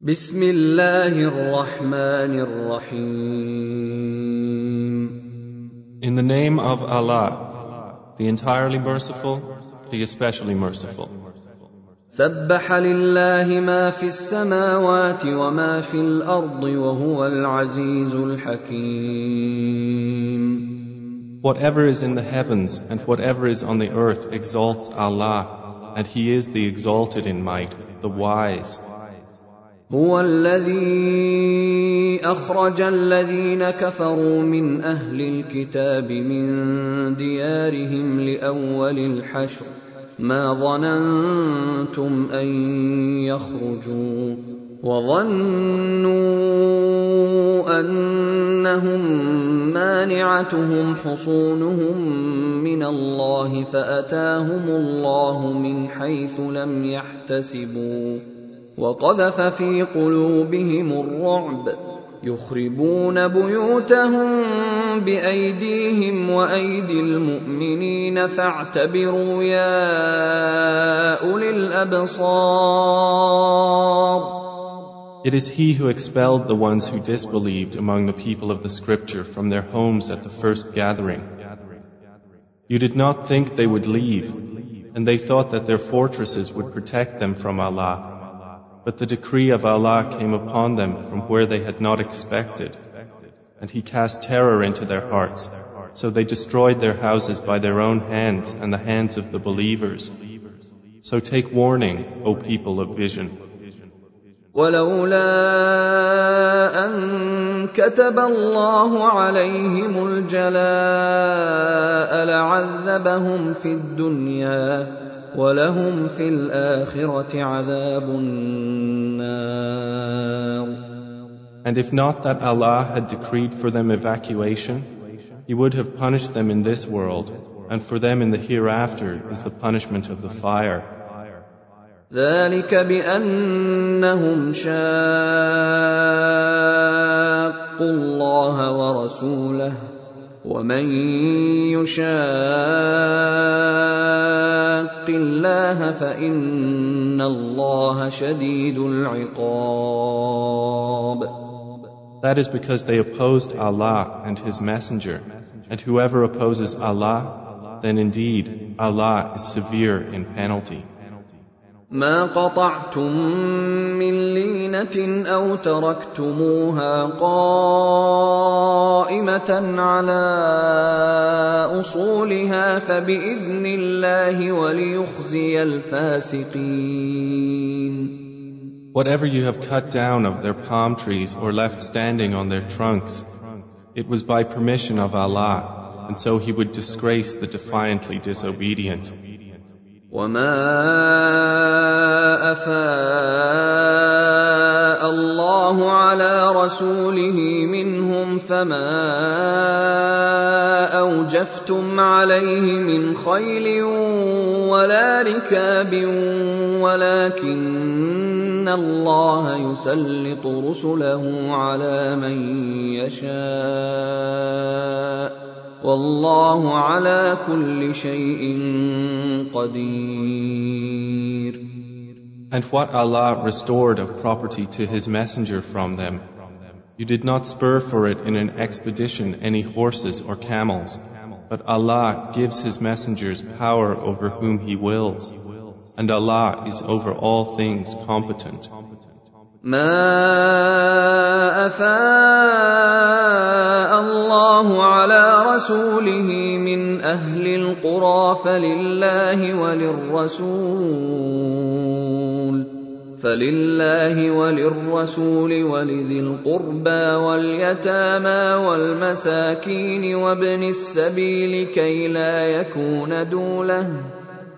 بسم الله الرحمن الرحيم In the name of Allah, the entirely merciful, the especially merciful. سبح لله ما في السماوات وما في الارض وهو العزيز الحكيم Whatever is in the heavens and whatever is on the earth exalts Allah, and He is the exalted in might, the wise. هو الذي أخرج الذين كفروا من أهل الكتاب من ديارهم لأول الحشر. ما ظننتم أن يخرجوا وظنوا أنهم مانعتهم حصونهم من الله فأتاهم الله من حيث لم يحتسبوا. وقذف في قلوبهم الرعب يخربون بيوتهم بايديهم وايدي المؤمنين فاعتبروا يا اولي الابصار It is He who expelled the ones who disbelieved among the people of the Scripture from their homes at the first gathering. You did not think they would leave, and they thought that their fortresses would protect them from Allah. But the decree of Allah came upon them from where they had not expected, and He cast terror into their hearts. So they destroyed their houses by their own hands and the hands of the believers. So take warning, O people of vision. ولولا ان كتب الله عليهم الجلاء لعذبهم في الدنيا ولهم في الاخره عذاب النار And if not that Allah had decreed for them evacuation, He would have punished them in this world, and for them in the hereafter is the punishment of the fire. ذلك بانهم شاقوا الله ورسوله ومن يشاق الله فان الله شديد العقاب That is because they opposed Allah and His Messenger, and whoever opposes Allah, then indeed Allah is severe in penalty. ما قطعتم من لينه او تركتموها قائمه على اصولها فباذن الله وليخزي الفاسقين Whatever you have cut down of their palm trees or left standing on their trunks, it was by permission of Allah, and so He would disgrace the defiantly disobedient. وما افاء الله على رسوله منهم فما اوجفتم عليه من خيل ولا ركاب ولكن الله يسلط رسله على من يشاء والله على كل شيء قدير And what Allah restored of property to His Messenger from them, you did not spur for it in an expedition any horses or camels, but Allah gives His messengers power over whom He wills, and Allah is over all things competent. ما افاء الله على رسوله من أهل القرى فلله وللرسول فلله وللرسول ولذي القربى واليتامى والمساكين وابن السبيل كي لا يكون دوله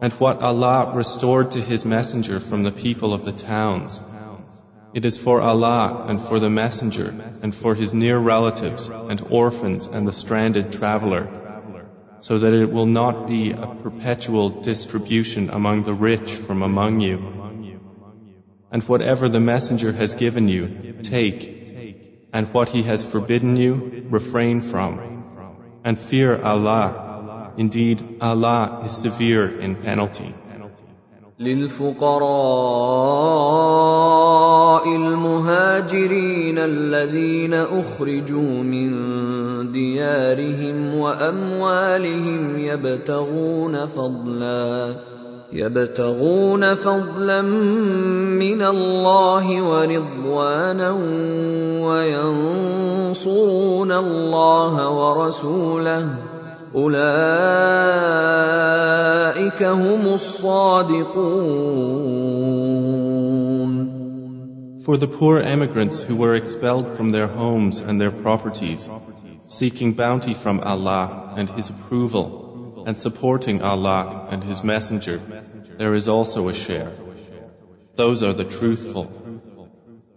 And what Allah restored to His Messenger from the people of the towns. It is for Allah and for the Messenger and for his near relatives and orphans and the stranded traveler, so that it will not be a perpetual distribution among the rich from among you. And whatever the Messenger has given you, take, and what he has forbidden you, refrain from. And fear Allah. Indeed, Allah is severe in penalty. للفقراء المهاجرين الذين أخرجوا من ديارهم وأموالهم يبتغون فضلا يبتغون فضلا من الله ورضوانا وينصرون الله ورسوله اولئك هم الصادقون For the poor emigrants who were expelled from their homes and their properties, seeking bounty from Allah and His approval, and supporting Allah and His Messenger, there is also a share. Those are the truthful.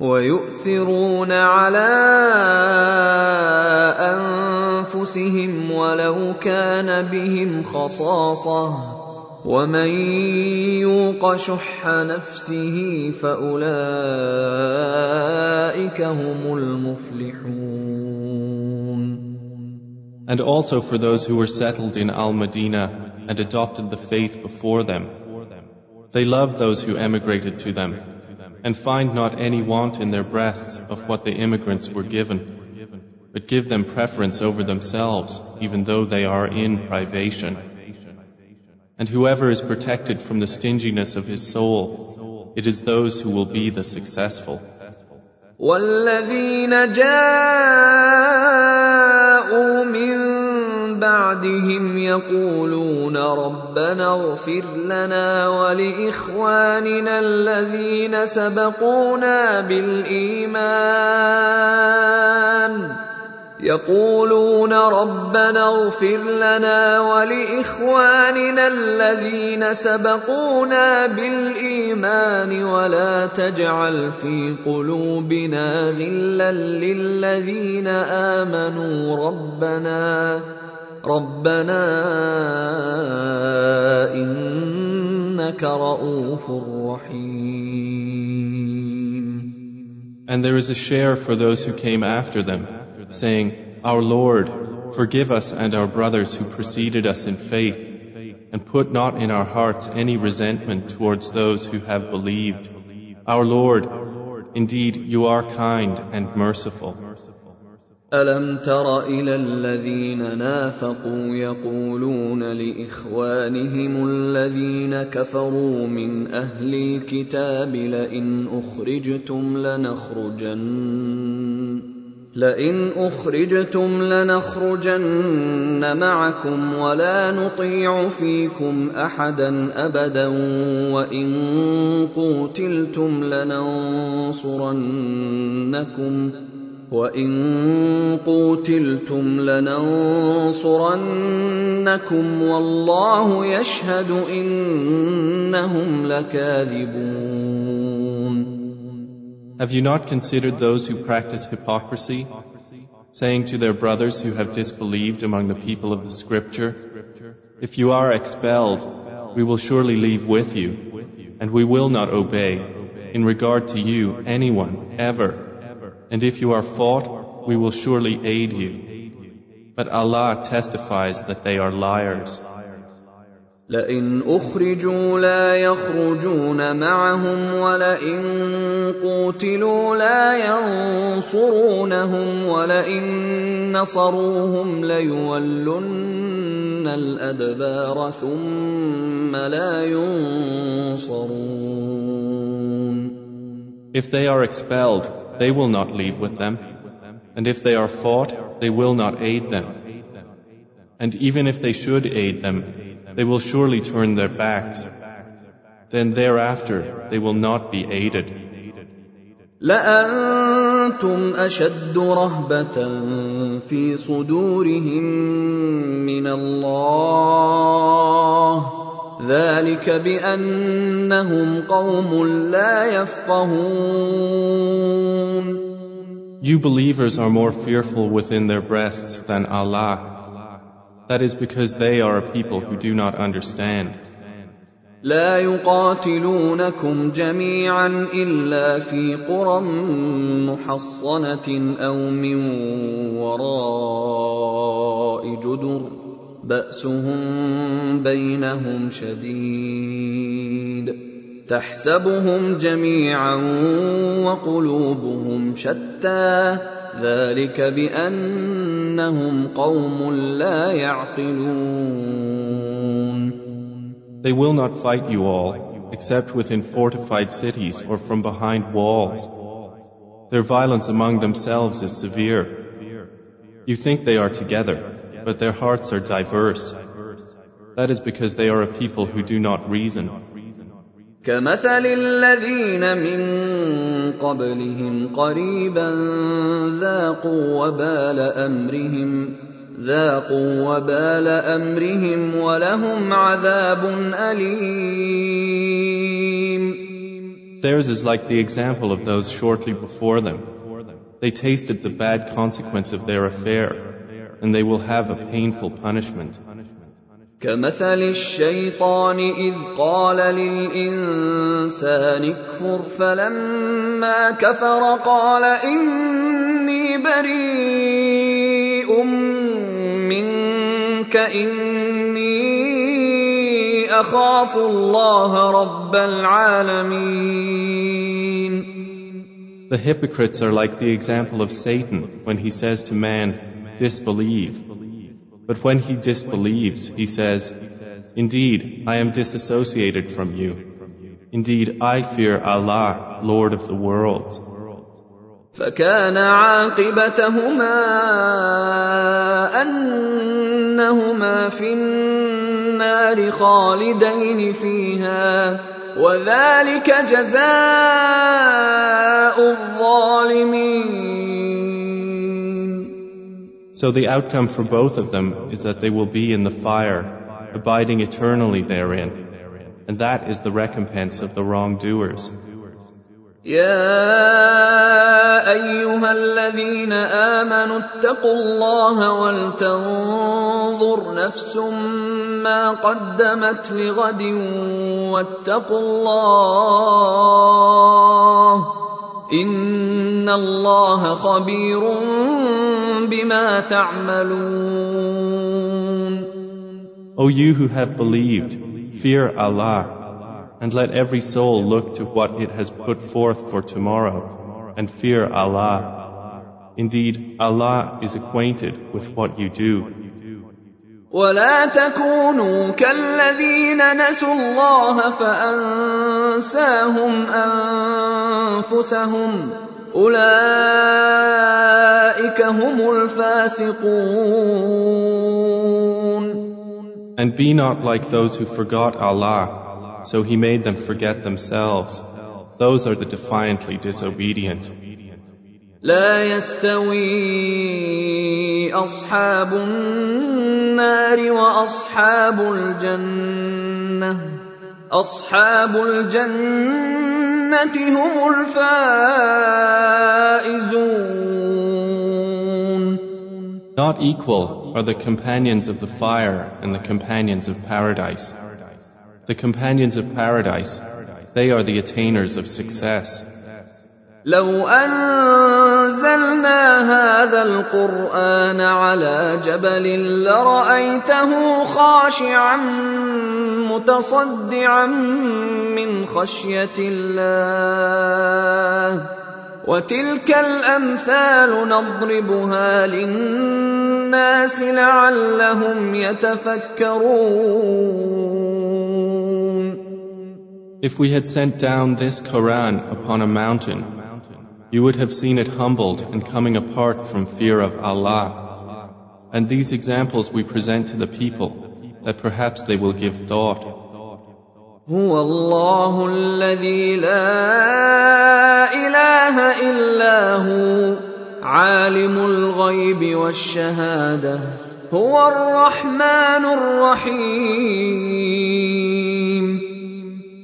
ويؤثرون على انفسهم ولو كان بهم خصاصه ومن يوق شح نفسه فاولئك هم المفلحون And also for those who were settled in Al Madinah and adopted the faith before them. They love those who emigrated to them and find not any want in their breasts of what the immigrants were given, but give them preference over themselves, even though they are in privation. And whoever is protected from the stinginess of his soul, it is those who will be the successful. والذين جاءوا من بعدهم يقولون ربنا اغفر لنا ولإخواننا الذين سبقونا بالإيمان. يقولون ربنا اغفر لنا ولإخواننا الذين سبقونا بالإيمان. ولا تجعل في قلوبنا غلا للذين آمنوا. ربنا ربنا انك رؤوف رحيم And there is a share for those who came after them, saying, Our Lord, forgive us and our brothers who preceded us in faith, and put not in our hearts any resentment towards those who have believed. Our Lord, indeed you are kind and merciful. ألم تر إلى الذين نافقوا يقولون لإخوانهم الذين كفروا من أهل الكتاب لئن أخرجتم لنخرجن لئن أخرجتم لنخرجن معكم ولا نطيع فيكم أحدا أبدا وإن قوتلتم لننصرنكم وان قوتلتم لننصرنكم والله يشهد انهم لكاذبون Have you not considered those who practice hypocrisy, saying to their brothers who have disbelieved among the people of the scripture, If you are expelled, we will surely leave with you, and we will not obey, in regard to you, anyone, ever. And if you are fought, we will surely aid you. But Allah testifies that they are liars. لئن اخرجوا لا يخرجون معهم ولئن قوتلوا لا ينصرونهم ولئن نصروهم ليولن الادبار ثم لا ينصرون If they are expelled, they will not leave with them. And if they are fought, they will not aid them. And even if they should aid them, they will surely turn their backs. Then thereafter they will not be aided. لأنتم أشد رهبة في صدورهم من الله ذلك بأنهم قوم لا يفقهون You believers are more fearful within their breasts than Allah. That is because they are a people who do not understand. لا يقاتلونكم جميعا الا في قرى محصنه او من وراء جدر باسهم بينهم شديد تحسبهم جميعا وقلوبهم شتى ذلك بانهم قوم لا يعقلون They will not fight you all, except within fortified cities or from behind walls. Their violence among themselves is severe. You think they are together, but their hearts are diverse. That is because they are a people who do not reason. كمثل الذين من قبلهم قريبا ذاقوا وبال امرهم ذاقوا وبال امرهم ولهم عذاب اليم Theirs is like the example of those shortly before them. They tasted the bad consequence of their affair, and they will have a painful punishment. كمثل الشيطان إذ قال للإنسان اكفر فلما كفر قال إني بريء منك إني أخاف الله رب العالمين The hypocrites are like the example of Satan when he says to man, disbelieve. But when he disbelieves, he says, Indeed, I am disassociated from you. Indeed, I fear Allah, Lord of the worlds. فكان عاقبتهما انهما في النار خالدين فيها وذلك جزاء So the outcome for both of them is that they will be in the fire, abiding eternally therein. And that is the recompense of the wrongdoers. يا ايها الذين امنوا اتقوا الله ولتنظر نفس ما قدمت لغد واتقوا الله ان الله خبير بما تعملون O you who have believed, fear Allah, and let every soul look to what it has put forth for tomorrow, and fear Allah. Indeed, Allah is acquainted with what you do. ولا تكونوا كالذين نسوا الله فانساهم انفسهم اولئك هم الفاسقون And be not like those who forgot Allah, so He made them forget themselves. Those are the defiantly disobedient. لا يستوي اصحاب النار واصحاب الجنه اصحاب الجنه هم الفائزون Not equal are the companions of the fire and the companions of paradise. The companions of paradise, they are the attainers of success. لو أنزلنا هذا القرآن على جبل لرأيته خاشعا متصدعا من خشية الله. وتلك الأمثال نضربها للناس لعلهم يتفكرون. If we had sent down this Quran upon a mountain, You would have seen it humbled and coming apart from fear of Allah. And these examples we present to the people, that perhaps they will give thought. هو الله الذي لا اله الا هو عالم الغيب والشهاده هو الرحمن الرحيم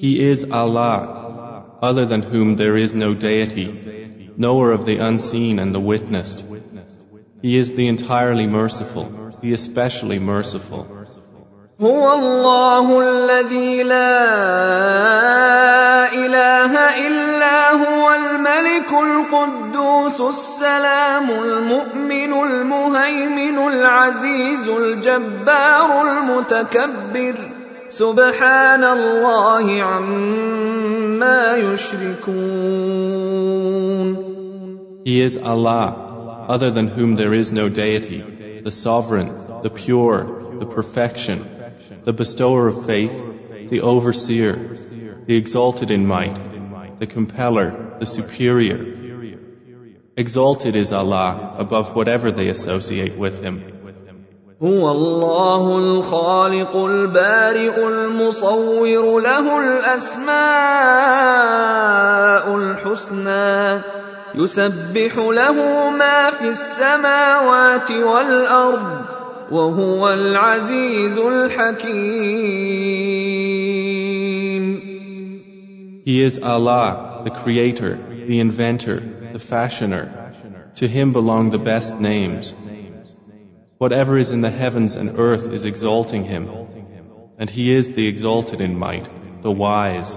He is Allah, other than whom there is no deity, knower of the unseen and the witnessed. He is the entirely merciful, the especially merciful. هو الله الذي لا اله الا هو الملك القدوس السلام المؤمن المهيمن العزيز الجبار المتكبر سبحان الله عما يشركون He is Allah, other than whom there is no deity, the sovereign, the pure, the perfection, the bestower of faith, the overseer, the exalted in might, the compeller, the superior. Exalted is Allah above whatever they associate with Him. هو الله الخالق البارئ المصور له الاسماء الحسنى يسبح له ما في السماوات والارض وهو العزيز الحكيم He is Allah, the Creator, the Inventor, the Fashioner. To Him belong the best names. Whatever is in the heavens and earth is exalting Him. And He is the exalted in might, the wise.